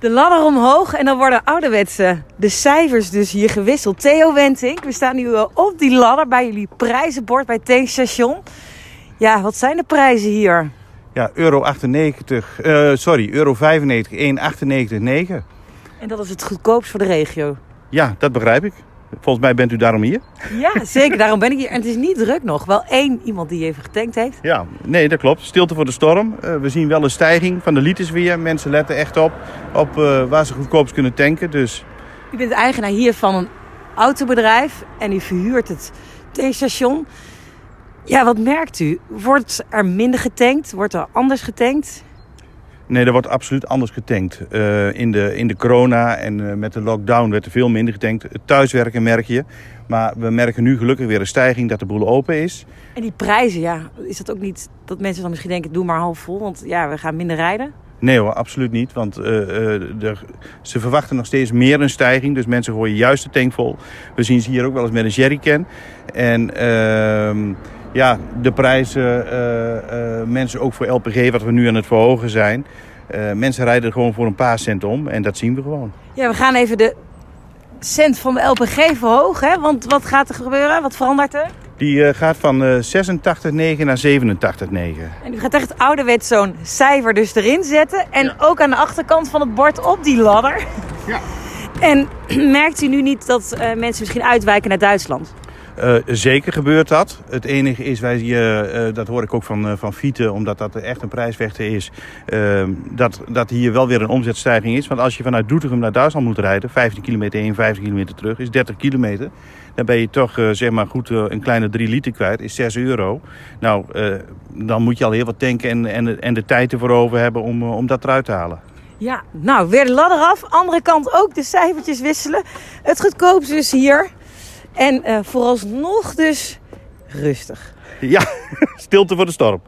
De ladder omhoog en dan worden ouderwetse de cijfers dus hier gewisseld. Theo Wentink, we staan nu eh, op die ladder bij jullie prijzenbord bij het tankstation. Ja, wat zijn de prijzen hier? Ja, euro 98, eh, sorry, euro 95, 1,98,9. En dat is het goedkoopst voor de regio. Ja, dat begrijp ik. Volgens mij bent u daarom hier. Ja, zeker. Daarom ben ik hier. En het is niet druk nog. Wel één iemand die even getankt heeft. Ja, nee, dat klopt. Stilte voor de storm. Uh, we zien wel een stijging van de liters weer. Mensen letten echt op, op uh, waar ze goedkoopst kunnen tanken. Dus... U bent eigenaar hier van een autobedrijf en u verhuurt het tankstation. Ja, wat merkt u? Wordt er minder getankt? Wordt er anders getankt? Nee, er wordt absoluut anders getankt. Uh, in, de, in de corona en uh, met de lockdown werd er veel minder getankt. Het thuiswerken merk je. Maar we merken nu gelukkig weer een stijging dat de boel open is. En die prijzen, ja, is dat ook niet dat mensen dan misschien denken, doe maar half vol, want ja, we gaan minder rijden? Nee hoor, absoluut niet. Want uh, er, ze verwachten nog steeds meer een stijging. Dus mensen gooien juist de tank vol. We zien ze hier ook wel eens met een jerrycan. En ehm, ja, de prijzen, uh, uh, mensen ook voor LPG, wat we nu aan het verhogen zijn. Uh, mensen rijden er gewoon voor een paar cent om en dat zien we gewoon. Ja, we gaan even de cent van de LPG verhogen. Hè? Want wat gaat er gebeuren? Wat verandert er? Die gaat van 86,9 naar 87,9. En u gaat echt ouderwets zo'n cijfer dus erin zetten. En ja. ook aan de achterkant van het bord op die ladder. Ja. En merkt u nu niet dat mensen misschien uitwijken naar Duitsland? Uh, zeker gebeurt dat. Het enige is, wij, uh, uh, dat hoor ik ook van, van Fiete, omdat dat echt een prijsvechter is, dat, dat hier wel weer een omzetstijging is. Want als je vanuit Doetinchem naar Duitsland moet rijden, 15 kilometer heen, 15 kilometer terug, is 30 kilometer. Dan ben je toch zeg maar goed een kleine 3 liter kwijt, is 6 euro. Nou, dan moet je al heel wat tanken en, en, en de tijd ervoor over hebben om, om dat eruit te halen. Ja, nou, weer de ladder af. Andere kant ook de cijfertjes wisselen. Het goedkoopste is hier. En uh, vooralsnog dus rustig. Ja, stilte voor de storm.